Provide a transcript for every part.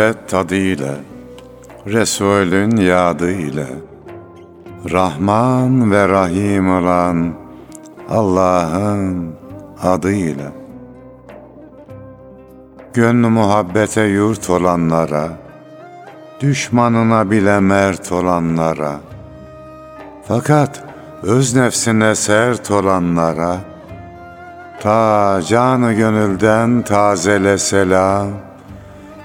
muhabbet tadıyla, Resulün yadı Rahman ve Rahim olan Allah'ın adıyla. Gönlü muhabbete yurt olanlara, Düşmanına bile mert olanlara, Fakat öz nefsine sert olanlara, Ta canı gönülden tazele selam,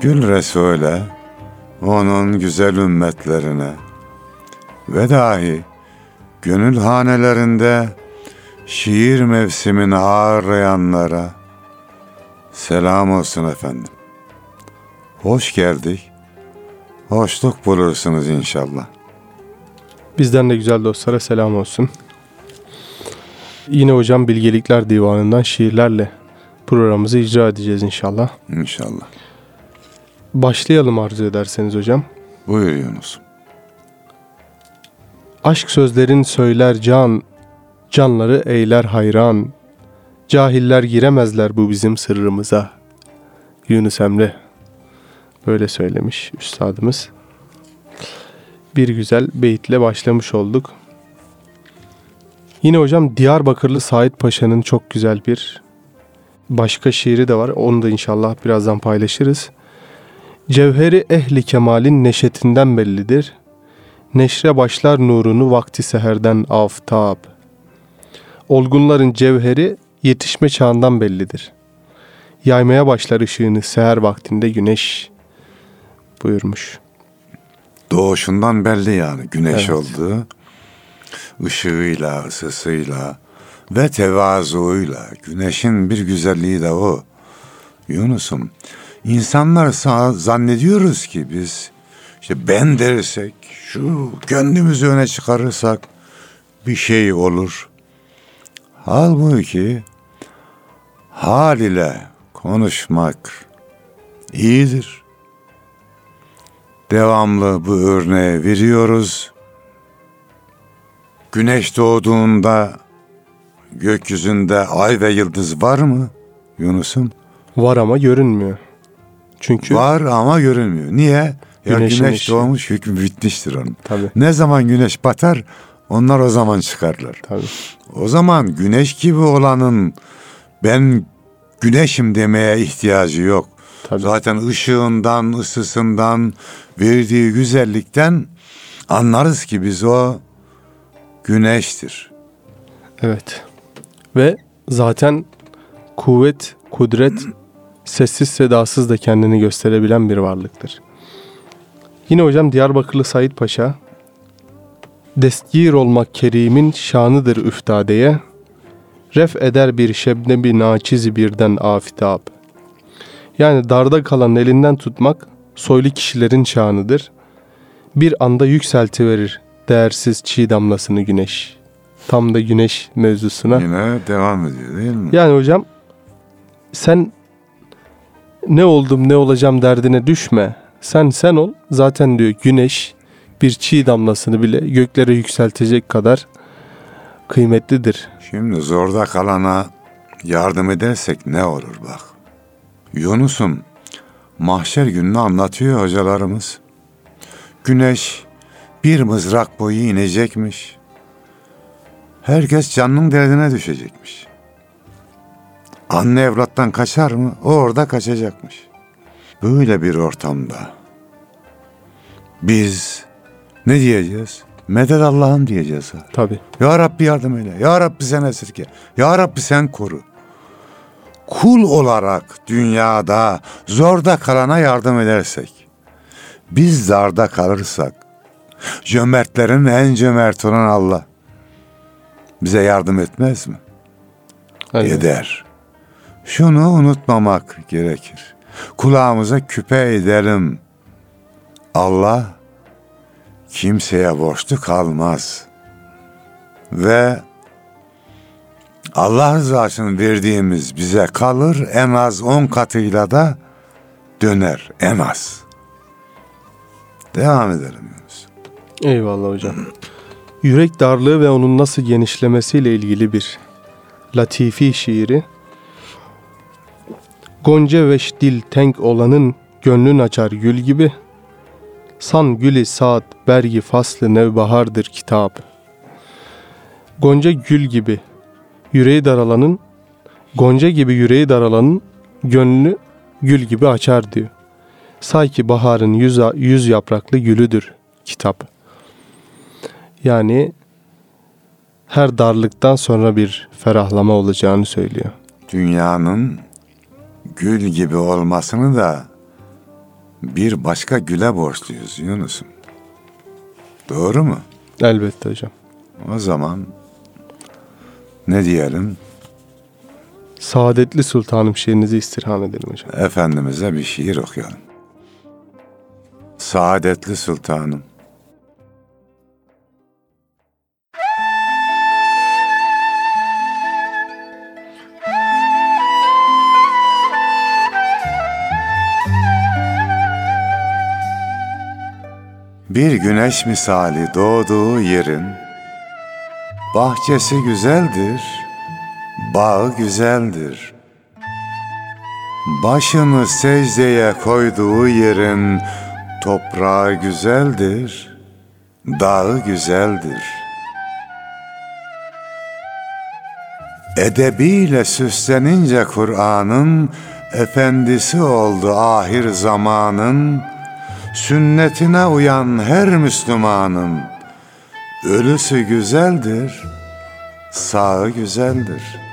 Gül Resul'e, onun güzel ümmetlerine ve dahi gönül hanelerinde şiir mevsimini ağırlayanlara selam olsun efendim. Hoş geldik. Hoşluk bulursunuz inşallah. Bizden de güzel dostlara selam olsun. Yine hocam Bilgelikler Divanı'ndan şiirlerle programımızı icra edeceğiz inşallah. İnşallah. Başlayalım arzu ederseniz hocam. Buyur Yunus. Aşk sözlerin söyler can, canları eyler hayran. Cahiller giremezler bu bizim sırrımıza. Yunus Emre böyle söylemiş üstadımız. Bir güzel beyitle başlamış olduk. Yine hocam Diyarbakırlı Said Paşa'nın çok güzel bir başka şiiri de var. Onu da inşallah birazdan paylaşırız. Cevheri ehli kemalin neşetinden bellidir. Neşre başlar nurunu vakti seherden aftab. Olgunların cevheri yetişme çağından bellidir. Yaymaya başlar ışığını seher vaktinde güneş buyurmuş. Doğuşundan belli yani güneş Evet. olduğu. ışığıyla, ısısıyla ve tevazuuyla. Güneşin bir güzelliği de o. Yunus'um, insanlar sa- zannediyoruz ki biz işte ben dersek, şu kendimizi öne çıkarırsak bir şey olur. Halbuki hal ile konuşmak iyidir. Devamlı bu örneği veriyoruz. Güneş doğduğunda gökyüzünde ay ve yıldız var mı Yunus'um? Var ama görünmüyor. Çünkü Var ama görünmüyor. Niye? Ya Güneşin güneş ışığı. doğmuş hükmü bitmiştir onun. tabii Ne zaman güneş batar onlar o zaman çıkarlar. tabii. O zaman güneş gibi olanın ben güneşim demeye ihtiyacı yok. tabii. Zaten ışığından, ısısından, verdiği güzellikten anlarız ki biz o güneştir. Evet. Ve zaten kuvvet, kudret sessiz sedasız da kendini gösterebilen bir varlıktır. Yine hocam Diyarbakırlı Said Paşa Destgir olmak kerimin şanıdır üftadeye Ref eder bir şebnebi naçizi birden afitab Yani darda kalan elinden tutmak soylu kişilerin şanıdır. Bir anda yükseltiverir değersiz çiğ damlasını güneş. Tam da güneş mevzusuna. Yine devam ediyor değil mi? Yani hocam sen ne oldum ne olacağım derdine düşme. Sen sen ol. Zaten diyor güneş bir çiğ damlasını bile göklere yükseltecek kadar kıymetlidir. Şimdi zorda kalana yardım edersek ne olur bak. Yunus'um mahşer gününü anlatıyor hocalarımız. Güneş bir mızrak boyu inecekmiş. Herkes canının derdine düşecekmiş. Anne evlattan kaçar mı? O orada kaçacakmış. Böyle bir ortamda biz ne diyeceğiz? Medet Allah'ım diyeceğiz. Ha. Tabii. Ya Rabbi yardım eyle. Ya Rabbi sen esirge. Ya Rabbi sen koru. Kul olarak dünyada zorda kalana yardım edersek, biz darda kalırsak, cömertlerin en cömert olan Allah bize yardım etmez mi? Aynen. Eder. Şunu unutmamak gerekir. Kulağımıza küpe edelim. Allah kimseye borçlu kalmaz. Ve Allah rızasını verdiğimiz bize kalır en az on katıyla da döner en az. Devam edelim Yunus. Eyvallah hocam. Yürek darlığı ve onun nasıl genişlemesiyle ilgili bir latifi şiiri. Gonca veş dil tenk olanın gönlün açar gül gibi. San gülü saat bergi faslı nevbahardır kitap. Gonca gül gibi yüreği daralanın Gonca gibi yüreği daralanın gönlünü gül gibi açar diyor. Say ki baharın yüz, yüz yapraklı gülüdür kitap. Yani her darlıktan sonra bir ferahlama olacağını söylüyor. Dünyanın gül gibi olmasını da bir başka güle borçluyuz Yunus'um. Doğru mu? Elbette hocam. O zaman ne diyelim? Saadetli Sultanım şiirinizi istirham edelim hocam. Efendimiz'e bir şiir okuyalım. Saadetli Sultanım. Bir güneş misali doğduğu yerin bahçesi güzeldir, bağı güzeldir. Başını secdeye koyduğu yerin toprağı güzeldir, dağı güzeldir. Edebiyle süslenince Kur'an'ın efendisi oldu ahir zamanın, sünnetine uyan her Müslümanın ölüsü güzeldir, sağı güzeldir.''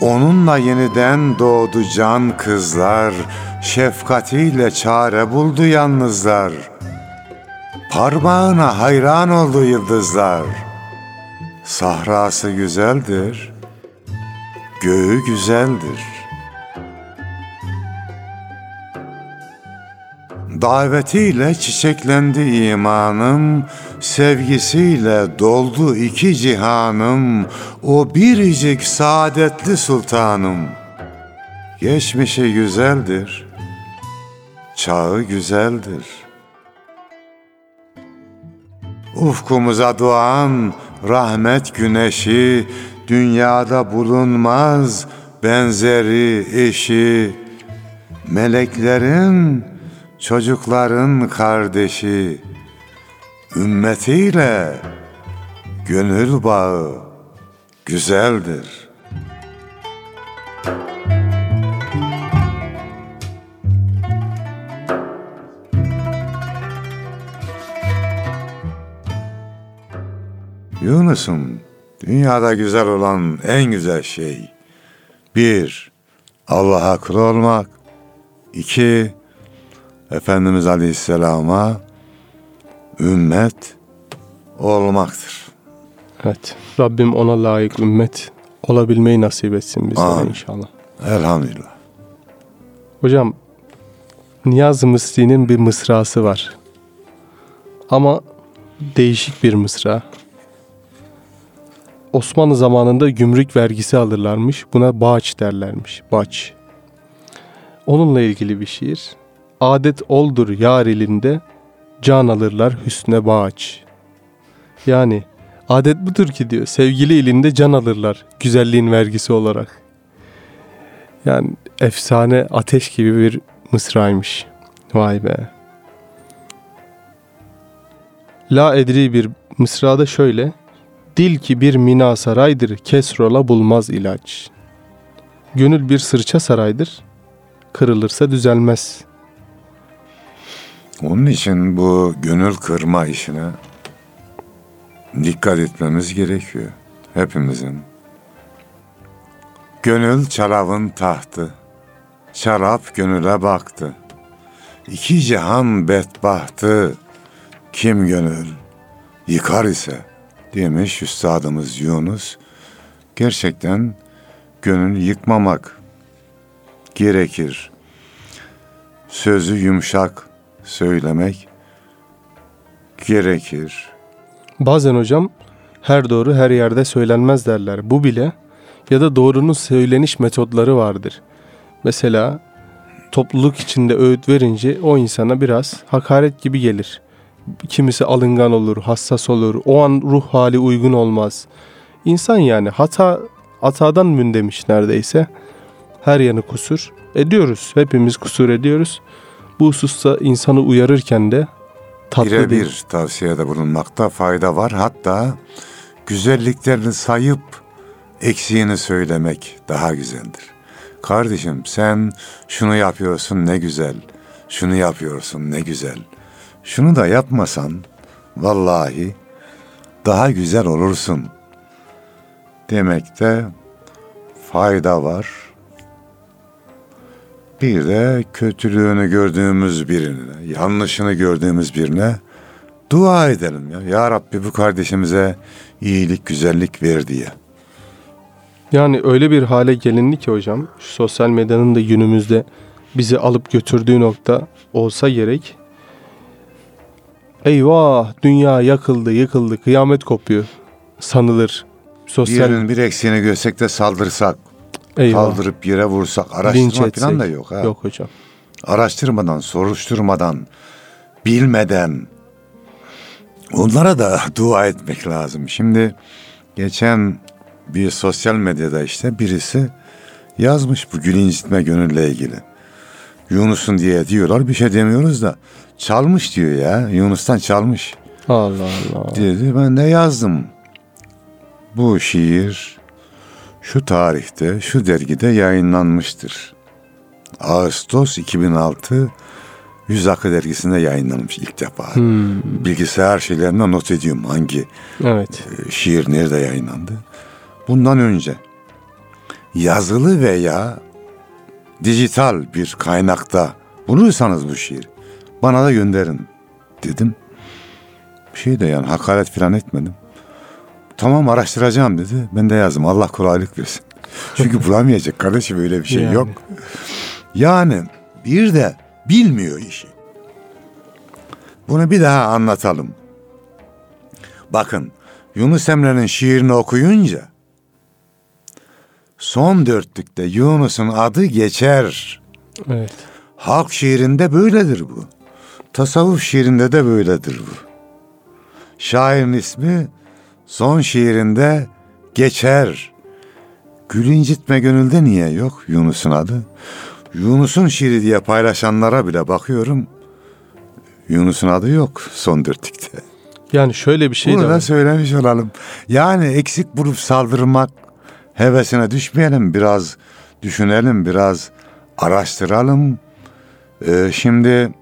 Onunla yeniden doğdu can kızlar, şefkatiyle çare buldu yalnızlar. Parmağına hayran oldu yıldızlar. Sahrası güzeldir, göğü güzeldir. Davetiyle çiçeklendi imanım, sevgisiyle doldu iki cihanım, o biricik saadetli sultanım. Geçmişi güzeldir, çağı güzeldir. Ufkumuza doğan rahmet güneşi, dünyada bulunmaz benzeri eşi, meleklerin çocukların kardeşi, ümmetiyle gönül bağı güzeldir. Yunus'um, dünyada güzel olan en güzel şey, bir, Allah'a kul olmak, iki, Efendimiz Aleyhisselam'a ümmet olmaktır. Evet. Rabbim ona layık ümmet olabilmeyi nasip etsin bize Amin. inşallah. Elhamdülillah. Hocam Niyaz-ı Mısri'nin bir mısrası var. Ama değişik bir mısra. Osmanlı zamanında gümrük vergisi alırlarmış. Buna bağış derlermiş. Bağış. Onunla ilgili bir şiir. Adet oldur yar elinde, can alırlar hüsne bağış. Yani adet budur ki diyor. Sevgili elinde can alırlar güzelliğin vergisi olarak. Yani efsane ateş gibi bir mısraymış. Vay be. La edri bir Mısra'da şöyle. Dil ki bir mina saraydır, kesrola bulmaz ilaç. Gönül bir sırça saraydır, kırılırsa düzelmez. Onun için bu gönül kırma işine dikkat etmemiz gerekiyor. Hepimizin. Gönül çarabın tahtı. Çarap gönüle baktı. İki cihan bedbahtı. Kim gönül yıkar ise demiş üstadımız Yunus. Gerçekten gönül yıkmamak gerekir. Sözü yumuşak söylemek gerekir. Bazen hocam her doğru her yerde söylenmez derler. Bu bile ya da doğrunun söyleniş metotları vardır. Mesela topluluk içinde öğüt verince o insana biraz hakaret gibi gelir. Kimisi alıngan olur, hassas olur. O an ruh hali uygun olmaz. İnsan yani hata hatadan mündemiş neredeyse. Her yanı kusur. Ediyoruz. Hepimiz kusur ediyoruz. Bu hususta insanı uyarırken de tatlı değil. Birebir tavsiyede bulunmakta fayda var. Hatta güzelliklerini sayıp eksiğini söylemek daha güzeldir. Kardeşim sen şunu yapıyorsun ne güzel. Şunu yapıyorsun ne güzel. Şunu da yapmasan vallahi daha güzel olursun demekte fayda var. Bir de kötülüğünü gördüğümüz birine, yanlışını gördüğümüz birine dua edelim ya. Ya Rabbi bu kardeşimize iyilik, güzellik ver diye. Yani öyle bir hale gelindi ki hocam, şu sosyal medyanın da günümüzde bizi alıp götürdüğü nokta olsa gerek. Eyvah dünya yakıldı yıkıldı kıyamet kopuyor sanılır. Sosyal Birinin bir eksiğini görsek de saldırsak, eyvah kaldırıp yere vursak, linç araştırma etsek. falan da yok. Ha. Yok hocam. Araştırmadan, soruşturmadan, bilmeden onlara da dua etmek lazım. Şimdi geçen bir sosyal medyada işte birisi yazmış bu gül incitme gönülle ilgili. Yunus'un diye diyorlar bir şey demiyoruz da çalmış diyor ya Yunus'tan çalmış Allah Allah. dedi. Ben de yazdım. Bu şiir şu tarihte şu dergide yayınlanmıştır. Ağustos 2006 Yüz Akı dergisinde yayınlanmış ilk defa. Hmm, Bilgisayar şeylerine not ediyorum hangi evet. e, şiir nerede yayınlandı. Bundan önce yazılı veya dijital bir kaynakta bulursanız bu şiir bana da gönderin dedim. Bir şey de yani hakaret falan etmedim. Tamam araştıracağım dedi. Ben de yazdım Allah kolaylık versin. Çünkü bulamayacak kardeşim öyle bir şey Yani. yok. Yani bir de bilmiyor işi. Bunu bir daha anlatalım. Bakın Yunus Emre'nin şiirini okuyunca son dörtlükte Yunus'un adı geçer. Evet. Halk şiirinde böyledir bu. Tasavvuf şiirinde de böyledir bu. Şairin ismi son şiirinde geçer. Gül incitme gönülde niye yok Yunus'un adı? Yunus'un şiiri diye paylaşanlara bile bakıyorum. Yunus'un adı yok son dörtlükte. Yani şöyle bir şey Bunu de da var. söylemiş olalım. Yani eksik bulup saldırmak hevesine düşmeyelim. Biraz düşünelim, biraz araştıralım. Ee, şimdi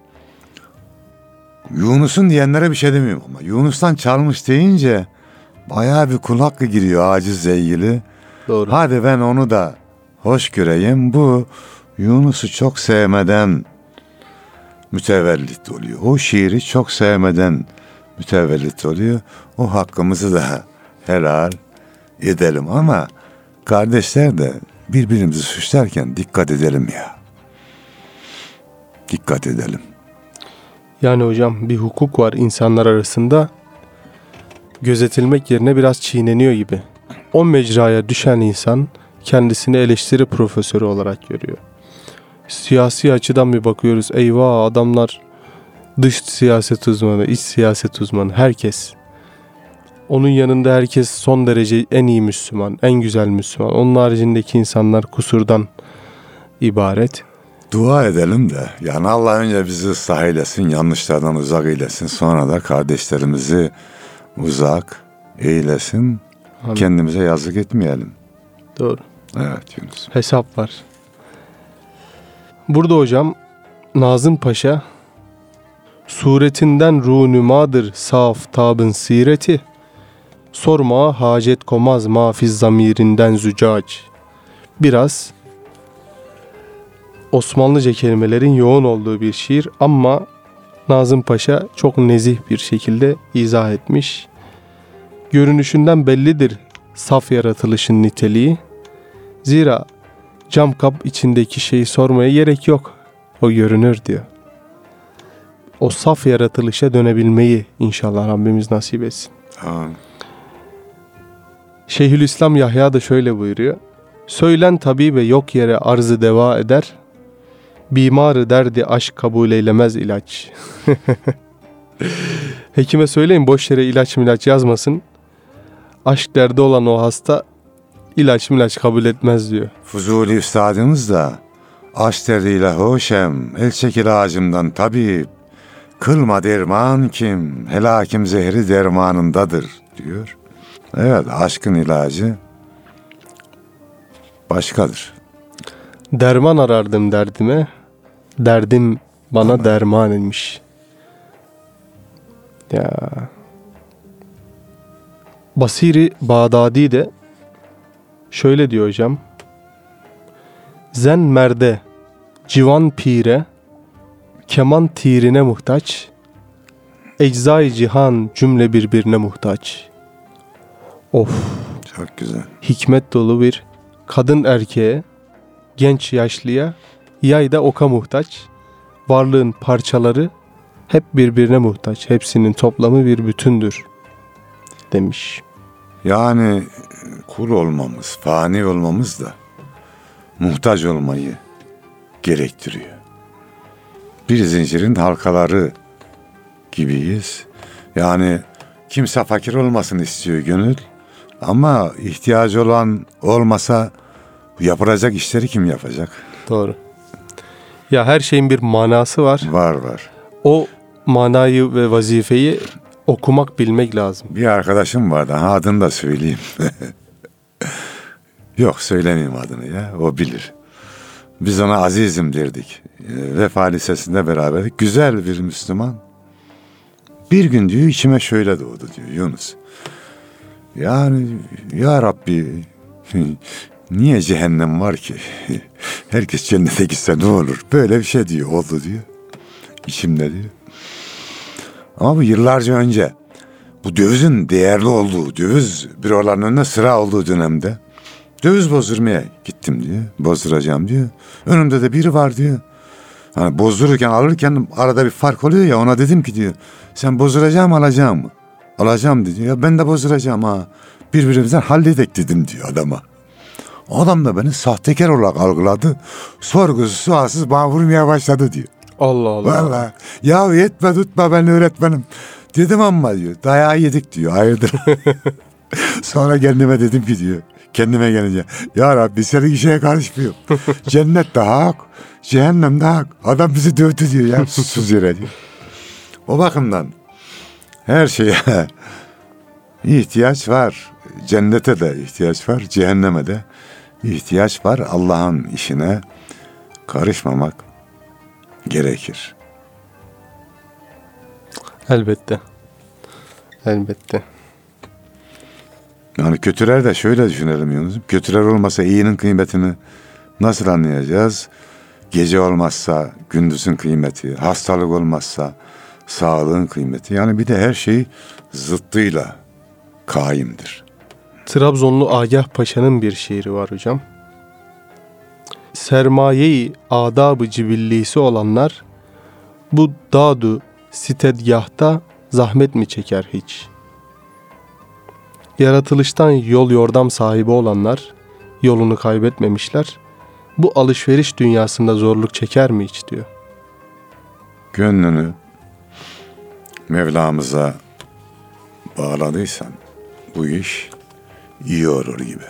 Yunus'un diyenlere bir şey demiyorum ama Yunus'tan çalmış deyince bayağı bir kul hakkı giriyor acizle ilgili. Doğru. Hadi ben onu da hoş göreyim. Bu Yunus'u çok sevmeden mütevellit oluyor. O şiiri çok sevmeden mütevellit oluyor. O hakkımızı da helal edelim ama kardeşler de birbirimizi suçlarken dikkat edelim ya. Dikkat edelim. Yani hocam bir hukuk var insanlar arasında. Gözetilmek yerine biraz çiğneniyor gibi. O mecraya düşen insan kendisini eleştiri profesörü olarak görüyor. Siyasi açıdan bir bakıyoruz. Eyvah adamlar dış siyaset uzmanı, iç siyaset uzmanı herkes. Onun yanında herkes son derece en iyi Müslüman, en güzel Müslüman. Onun haricindeki insanlar kusurdan ibaret. Dua edelim de yani Allah önce bizi ıslah eylesin, yanlışlardan uzak eylesin. Sonra da kardeşlerimizi uzak eylesin. Amin. Kendimize yazık etmeyelim. Doğru. Evet Yunus. Hesap var. Burada hocam Nazım Paşa suretinden runümadır saf tabın sireti sorma hacet komaz mafiz zamirinden zücac biraz Osmanlıca kelimelerin yoğun olduğu bir şiir ama Nazım Paşa çok nezih bir şekilde izah etmiş. Görünüşünden bellidir saf yaratılışın niteliği. Zira cam kap içindeki şeyi sormaya gerek yok. O görünür diyor. O saf yaratılışa dönebilmeyi inşallah Rabbimiz nasip etsin. Amin. Şeyhülislam Yahya da şöyle buyuruyor. Söylen tabibe yok yere arzı deva eder. Bimarı derdi aşk kabul eylemez ilaç. Hekime söyleyin boş yere ilaç milaç yazmasın. Aşk derdi olan o hasta ilaç milaç kabul etmez diyor. Fuzuli üstadımız da aş derdiyle hoşem, el çekil ağacımdan tabip, kılma derman kim, helakim zehri dermanındadır diyor. Evet aşkın ilacı başkadır. Derman arardım derdime. Derdim bana derman etmiş. Ya. Basiri Bağdadi de şöyle diyor hocam. Zen merde, civan pire, keman tirine muhtaç, eczai cihan cümle birbirine muhtaç. Of Çok güzel. hikmet dolu bir kadın erkeğe, genç yaşlıya, yay da oka muhtaç. Varlığın parçaları hep birbirine muhtaç. Hepsinin toplamı bir bütündür demiş. Yani kul olmamız, fani olmamız da muhtaç olmayı gerektiriyor. Bir zincirin halkaları gibiyiz. Yani kimse fakir olmasın istiyor gönül. Ama ihtiyacı olan olmasa yapılacak işleri kim yapacak? Doğru. Ya her şeyin bir manası var. Var var. O manayı ve vazifeyi okumak bilmek lazım. Bir arkadaşım vardı. Ha adını da söyleyeyim. Yok söylemeyeyim adını ya. O bilir. Biz ona azizim derdik. E, Vefa Lisesi'nde beraberdik. Güzel bir Müslüman. Bir gün diyor içime şöyle doğdu diyor Yunus. Yani ya Rabbi niye cehennem var ki? Herkes cennete gitse ne olur? Böyle bir şey diyor oldu diyor. İçimde diyor. Ama bu yıllarca önce bu dövizin değerli olduğu, döviz bürolarının önünde sıra olduğu dönemde döviz bozdurmaya gittim diyor. Bozduracağım diyor. Önümde de biri var diyor. Hani bozdururken alırken arada bir fark oluyor ya ona dedim ki diyor. Sen bozduracağım alacağım mı? Alacağım diyor. Ya ben de bozduracağım ha. Birbirimizden halledek dedim diyor adama. Adam da beni sahtekar olarak algıladı. Sorgusuz sualsiz bana vurmaya başladı diyor. Allah Allah. Vallahi ya yetme tutma ben öğretmenim. Dedim ama diyor dayağı yedik diyor hayırdır. Sonra kendime dedim ki diyor kendime gelince ya Rabbi senin işe karışmıyorum. Cennet de hak cehennem de hak. Adam bizi dövdü diyor ya susuz yere diyor. O bakımdan her şeye ihtiyaç var. Cennete de ihtiyaç var. Cehenneme de ihtiyaç var. Allah'ın işine karışmamak gerekir. Elbette. Elbette. Yani kötüler de şöyle düşünelim Yunus'um. Kötüler olmasa iyinin kıymetini nasıl anlayacağız? Gece olmazsa gündüzün kıymeti, hastalık olmazsa sağlığın kıymeti. Yani bir de her şey zıttıyla kaimdir. Trabzonlu Agah Paşa'nın bir şiiri var hocam. Sermayeyi adabı cibillisi olanlar bu dadu sitedgahta zahmet mi çeker hiç? Yaratılıştan yol yordam sahibi olanlar yolunu kaybetmemişler. Bu alışveriş dünyasında zorluk çeker mi hiç diyor. Gönlünü Mevlamıza bağladıysan bu iş yoğurur gibi.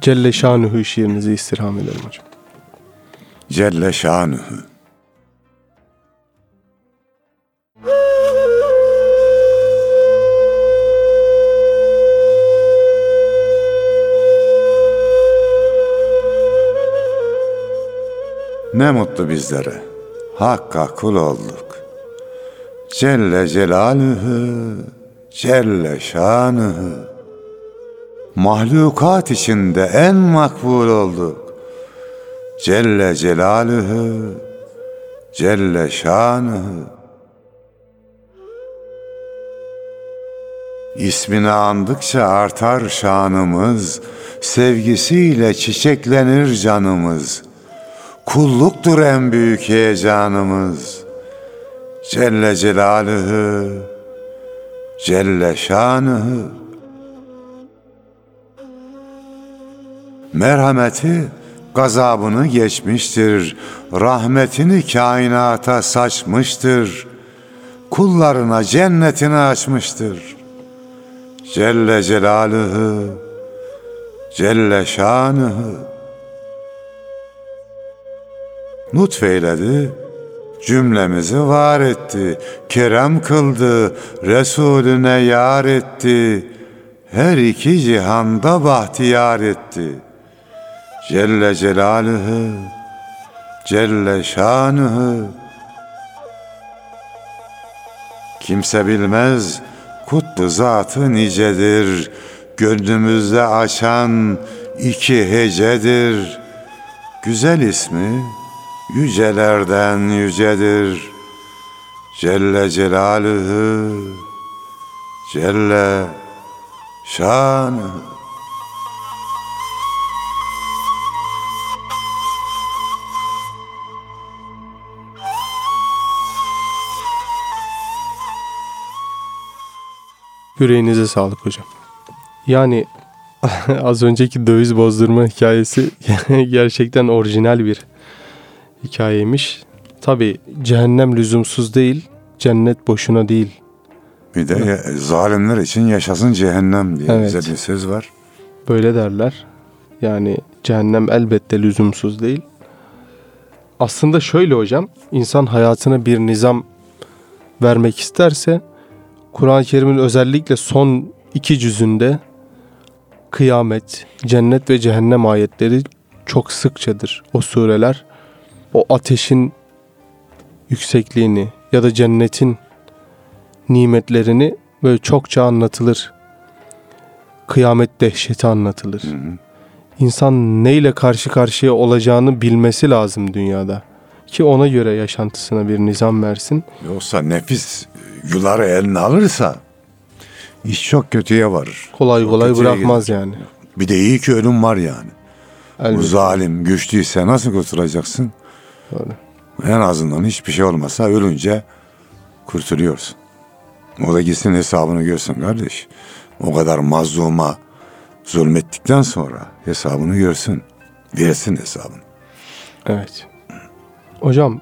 Celle şanuhu şiirinizi istirham edelim hocam. Celle şanuhu. Ne mutlu bizlere. Hakka kul olduk. Celle Celaluhu, Celle Şanuhu. Mahlukat içinde en makbul olduk. Celle Celaluhu, Celle Şanıhı. İsmini andıkça artar şanımız, sevgisiyle çiçeklenir canımız. Kulluktur en büyük heyecanımız. Celle Celaluhu, Celle Şanıhı. Merhameti gazabını geçmiştir, rahmetini kainata saçmıştır, kullarına cennetini açmıştır. Celle Celaluhu, Celle Şanıhı. Lütfeyledi, cümlemizi var etti, kerem kıldı, Resulüne yar etti, her iki cihanda bahtiyar etti. Celle Celaluhu, Celle Şanıhı. Kimse bilmez kutlu zatı nicedir, gönlümüzde açan iki hecedir. Güzel ismi yücelerden yücedir. Celle Celaluhu, Celle Şanıhı. Yüreğinize sağlık hocam. Yani az önceki döviz bozdurma hikayesi gerçekten orijinal bir hikayeymiş. Tabi cehennem lüzumsuz değil, cennet boşuna değil. Bir de ya- zalimler için yaşasın cehennem diye Evet. güzel bir söz var. Böyle derler. Yani cehennem elbette lüzumsuz değil. Aslında şöyle hocam, insan hayatına bir nizam vermek isterse Kur'an-ı Kerim'in özellikle son iki cüzünde kıyamet, cennet ve cehennem ayetleri çok sıkçadır. O sureler o ateşin yüksekliğini ya da cennetin nimetlerini böyle çokça anlatılır. Kıyamet dehşeti anlatılır. Hı hı. İnsan neyle karşı karşıya olacağını bilmesi lazım dünyada. Ki ona göre yaşantısına bir nizam versin. Yoksa nefis yuları eline alırsa iş çok kötüye varır. Kolay Çok kolay bırakmaz gider. yani. Bir de iyi ki ölüm var yani. Bu Elbette. zalim güçlüyse nasıl kurtulacaksın? Doğru. En azından hiçbir şey olmasa ölünce kurtuluyorsun. O da gitsin hesabını görsün kardeş. O kadar mazluma zulmettikten sonra hesabını görsün. Versin hesabını. Evet. Hocam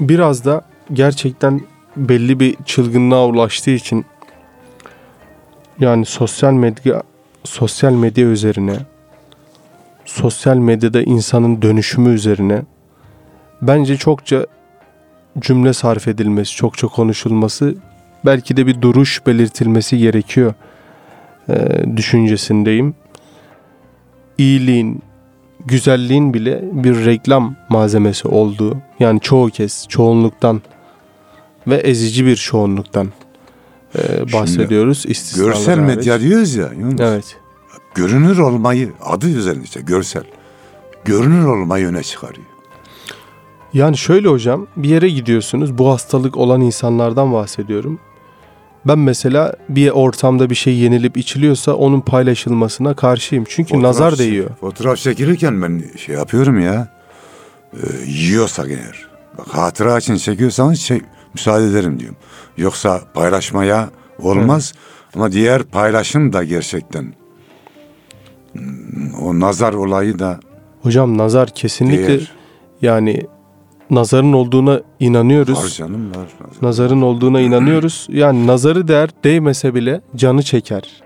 biraz da gerçekten belli bir çılgınlığa ulaştığı için yani sosyal medya sosyal medya üzerine sosyal medyada insanın dönüşümü üzerine bence çokça cümle sarf edilmesi, çokça konuşulması, belki de bir duruş belirtilmesi gerekiyor eee, düşüncesindeyim. İyiliğin, güzelliğin bile bir reklam malzemesi olduğu yani çoğu kez çoğunluktan ve ezici bir çoğunluktan e, bahsediyoruz. İstisnalar Görsel hariç. medya diyoruz ya. Yunus. Evet. Görünür olmayı adı üzerinde işte görsel. Görünür olmayı öne çıkarıyor. Yani şöyle hocam bir yere gidiyorsunuz bu hastalık olan insanlardan bahsediyorum. Ben mesela bir ortamda bir şey yenilip içiliyorsa onun paylaşılmasına karşıyım. Çünkü Fotoğraf nazar değiyor. Fotoğraf çekilirken ben şey yapıyorum ya. E, yiyorsak eğer. Bak hatıra için çekiyorsanız şey, müsaade ederim diyorum. Yoksa paylaşmaya olmaz. Ama diğer paylaşım da gerçekten hmm, o nazar olayı da Hocam nazar kesinlikle değer. yani nazarın olduğuna inanıyoruz. Var canım var. Nazarın olduğuna inanıyoruz. Yani nazarı değer değmese bile canı çeker.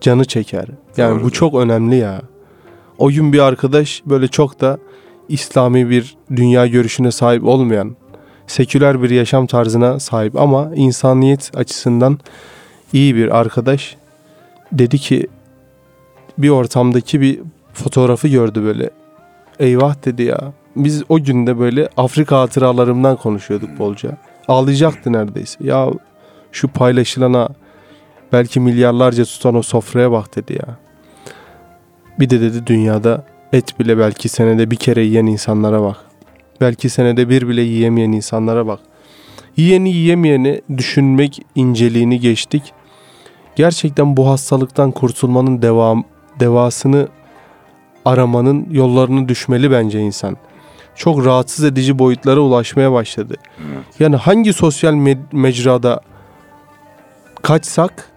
Canı çeker. Yani bu Doğrudur. çok önemli ya. O gün bir arkadaş böyle çok da İslami bir dünya görüşüne sahip olmayan, seküler bir yaşam tarzına sahip ama insaniyet açısından iyi bir arkadaş dedi ki bir ortamdaki bir fotoğrafı gördü böyle. Eyvah dedi ya. biz o günde böyle Afrika hatıralarımdan konuşuyorduk bolca. Ağlayacaktı neredeyse. Ya şu paylaşılana belki milyarlarca tutan o sofraya bak dedi ya. Bir de dedi dünyada et bile belki senede bir kere yiyen insanlara bak. Belki senede bir bile yiyemeyen insanlara bak. Yiyeni yiyemeyeni düşünmek inceliğini geçtik. Gerçekten bu hastalıktan kurtulmanın devam devasını aramanın yollarını düşmeli bence insan. Çok rahatsız edici boyutlara ulaşmaya başladı. Yani hangi sosyal me- mecrada kaçsak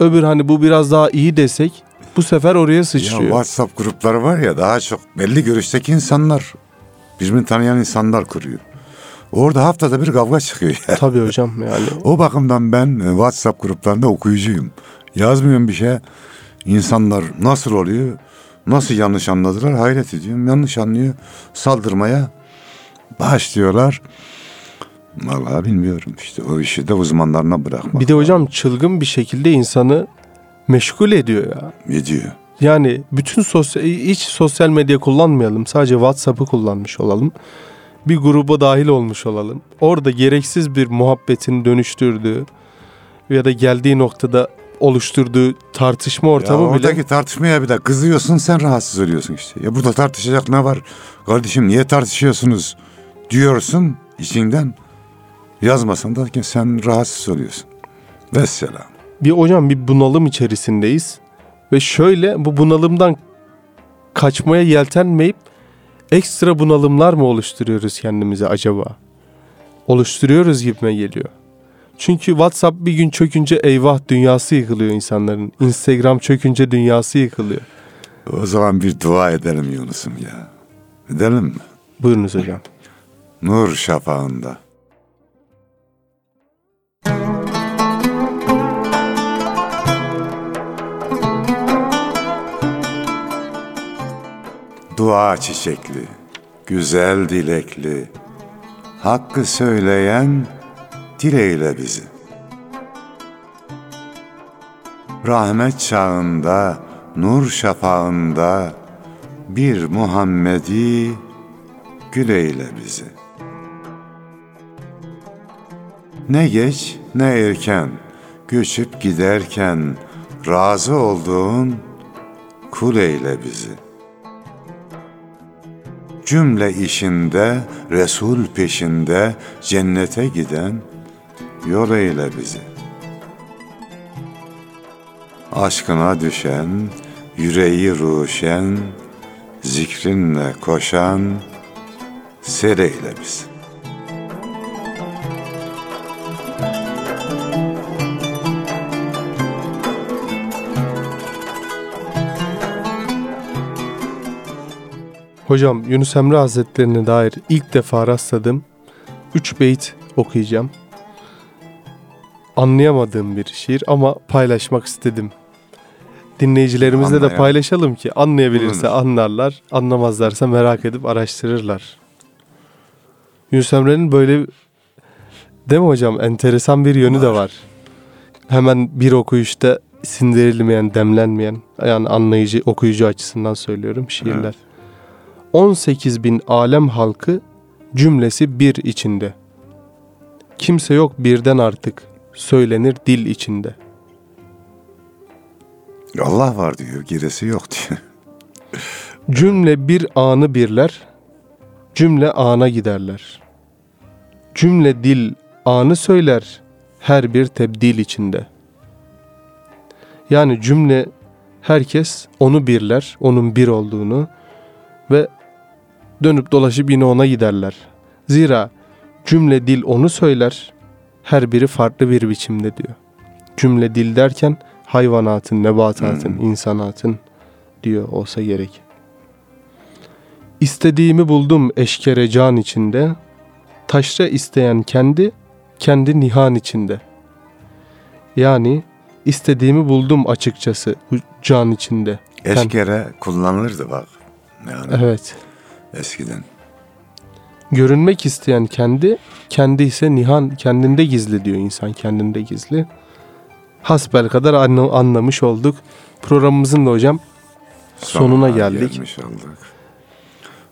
öbür hani bu biraz daha iyi desek bu sefer oraya Ya sıçrıyor. WhatsApp grupları var ya daha çok belli görüşteki insanlar birbirini tanıyan insanlar kuruyor. Orada haftada bir kavga çıkıyor ya. Tabii hocam yani. O bakımdan ben e, WhatsApp gruplarında okuyucuyum. Yazmıyorum bir şey. İnsanlar nasıl oluyor? Nasıl yanlış anladılar? Hayret ediyorum. Yanlış anlıyor. Saldırmaya başlıyorlar. Vallahi bilmiyorum işte. O işi de uzmanlarına bırakmak. Bir de hocam çılgın bir şekilde insanı meşgul ediyor ya. Ne diyor? Yani bütün sosyal hiç sosyal medya kullanmayalım. Sadece WhatsApp'ı kullanmış olalım. Bir gruba dahil olmuş olalım. Orada gereksiz bir muhabbetin dönüştürdüğü ya da geldiği noktada oluşturduğu tartışma Ya ortamı bile oradaki tartışmaya bir de kızıyorsun sen rahatsız oluyorsun işte. Ya burada tartışacak ne var? Kardeşim niye tartışıyorsunuz diyorsun içinden. Yazmasan da sen rahatsız oluyorsun. Vesselam. bir hocam bir bunalım içerisindeyiz. Ve şöyle bu bunalımdan kaçmaya yeltenmeyip ekstra bunalımlar mı oluşturuyoruz kendimize acaba? Oluşturuyoruz gibime geliyor. Çünkü WhatsApp bir gün çökünce eyvah dünyası yıkılıyor insanların. Instagram çökünce dünyası yıkılıyor. O zaman bir dua edelim Yunus'um ya. Edelim mi? Buyurunuz hocam. Nur şafağında. Dua çiçekli, güzel dilekli, hakkı söyleyen dileyle bizi. Rahmet çağında, nur şafağında bir Muhammed'i güleyle bizi. Ne geç ne erken göçüp giderken razı olduğun kul eyle bizi. Cümle işinde Resul peşinde cennete giden yol eyle bizi. Aşkına düşen, yüreği ruşen, zikrinle koşan sereyle bizi. Hocam Yunus Emre Hazretlerine dair ilk defa rastladım. Üç beyt okuyacağım. Anlayamadığım bir şiir ama paylaşmak istedim. Dinleyicilerimizle de Anlayan. paylaşalım ki anlayabilirse Bulunur. anlarlar, anlamazlarsa merak edip araştırırlar. Yunus Emre'nin böyle değil mi hocam enteresan bir yönü de Var. var. Hemen bir okuyuşta sindirilmeyen, demlenmeyen yani anlayıcı, okuyucu açısından söylüyorum şiirler. Evet. 18 bin alem halkı cümlesi bir içinde. Kimse yok birden artık söylenir dil içinde. Allah var diyor, gerisi yok diyor. Cümle bir anı birler, cümle ana giderler. Cümle dil anı söyler, her bir tebdil içinde. Yani cümle herkes onu birler, onun bir olduğunu ve dönüp dolaşıp yine ona giderler. Zira cümle dil onu söyler, her biri farklı bir biçimde diyor. Cümle dil derken hayvanatın, nebatatın, insanatın diyor olsa gerek. İstediğimi buldum eşkere can içinde, taşra isteyen kendi, kendi nihan içinde. Yani istediğimi buldum açıkçası can içinde. Eşkere kullanılırdı bak. Yani Evet. Eskiden. Görünmek isteyen kendi, kendi ise nihan kendinde gizli diyor insan kendinde gizli. Hasbel kadar anla- anlamış olduk. Programımızın da hocam Sonuna geldik. gelmiş olduk.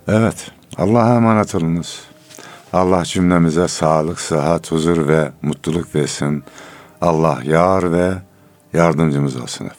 Evet. Allah'a emanet olunuz. Allah cümlemize sağlık, sıhhat, huzur ve mutluluk versin. Allah yar ve yardımcımız olsun efendim.